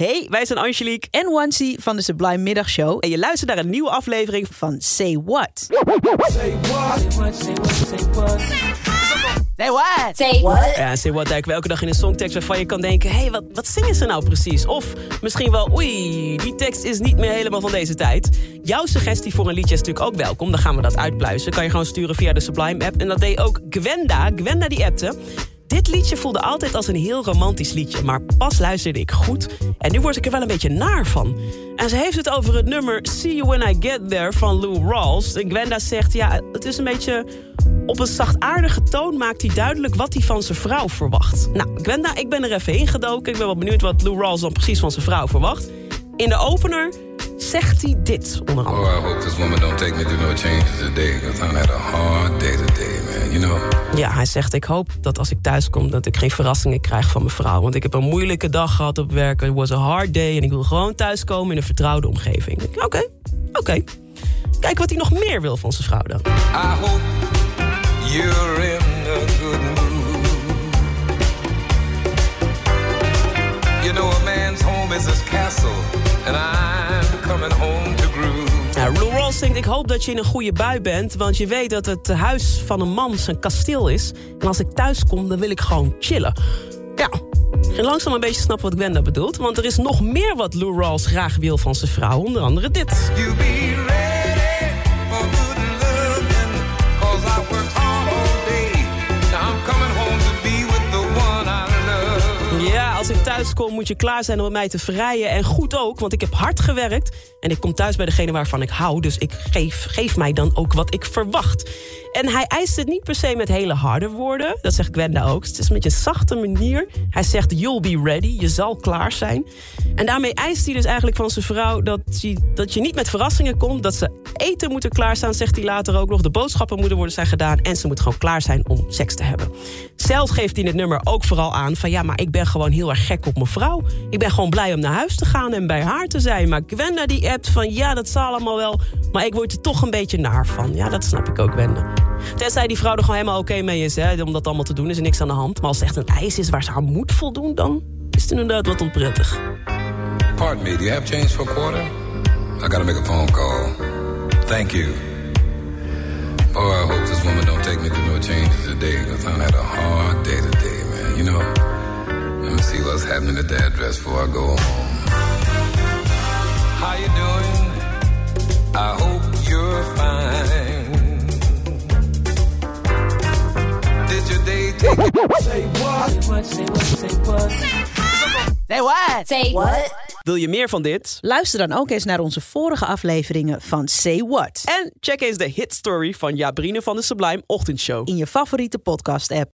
Hey, wij zijn Angelique en Wansi van de Sublime Middagshow. En je luistert naar een nieuwe aflevering van Say What. Say what? Say what? Say what? Say what? Say what? Say what? Ja, Say What duiken we elke dag in een songtekst waarvan je kan denken... hé, hey, wat, wat zingen ze nou precies? Of misschien wel, oei, die tekst is niet meer helemaal van deze tijd. Jouw suggestie voor een liedje is natuurlijk ook welkom. Dan gaan we dat uitpluizen. Kan je gewoon sturen via de Sublime app. En dat deed ook Gwenda. Gwenda die appte... Dit liedje voelde altijd als een heel romantisch liedje, maar pas luisterde ik goed en nu word ik er wel een beetje naar van. En ze heeft het over het nummer See You When I Get There van Lou Rawls. En Gwenda zegt, ja, het is een beetje... Op een zachtaardige toon maakt hij duidelijk wat hij van zijn vrouw verwacht. Nou, Gwenda, ik ben er even ingedoken. Ik ben wel benieuwd wat Lou Rawls dan precies van zijn vrouw verwacht. In de opener zegt hij dit onder andere. Oh, I hope this woman don't take me through no changes today. Because I had a hard day today, man, you know. Ja, hij zegt, ik hoop dat als ik thuis kom... dat ik geen verrassingen krijg van mijn vrouw. Want ik heb een moeilijke dag gehad op werk. It was a hard day. En ik wil gewoon thuiskomen in een vertrouwde omgeving. Oké, oké. Kijk wat hij nog meer wil van zijn vrouw dan. I hope you're in a good mood. You know a man's home is his castle. And I'm coming home. Ik hoop dat je in een goede bui bent... want je weet dat het huis van een man zijn kasteel is. En als ik thuis kom, dan wil ik gewoon chillen. Ja, ging langzaam een beetje snappen wat Gwenda bedoelt... want er is nog meer wat Lou Rawls graag wil van zijn vrouw. Onder andere dit. Thuis kom moet je klaar zijn om mij te vrijen. En goed ook, want ik heb hard gewerkt. En ik kom thuis bij degene waarvan ik hou. Dus ik geef, geef mij dan ook wat ik verwacht. En hij eist het niet per se met hele harde woorden. Dat zegt Gwenda ook. Het is beetje een zachte manier. Hij zegt, you'll be ready. Je zal klaar zijn. En daarmee eist hij dus eigenlijk van zijn vrouw... dat je, dat je niet met verrassingen komt. Dat ze eten moeten klaarstaan, zegt hij later ook nog. De boodschappen moeten worden zijn gedaan. En ze moet gewoon klaar zijn om seks te hebben. Zelf geeft hij het nummer ook vooral aan van... ja, maar ik ben gewoon heel erg gek op mijn vrouw. Ik ben gewoon blij om naar huis te gaan en bij haar te zijn. Maar Gwenda die appt van ja, dat zal allemaal wel... maar ik word er toch een beetje naar van. Ja, dat snap ik ook, Gwenda. Tenzij die vrouw er gewoon helemaal oké mee is, hè, om dat allemaal te doen, is er niks aan de hand. Maar als het echt een eis is waar ze aan moet voldoen, dan is het inderdaad wat onprettig. Pardon me, do you have change for quarter? I gotta make a phone call. Thank you. Oh, I hope this woman don't take me through no changes today, because I had a hard day happening at the address before I go home. How you doing? I hope you're fine. Say what? Say what? Say what? Say what? Say what? Say what? Wil je meer van dit? Luister dan ook eens naar onze vorige afleveringen van Say What. En check eens de hit story van Jabrine van de Sublime Ochtendshow. In je favoriete podcast app.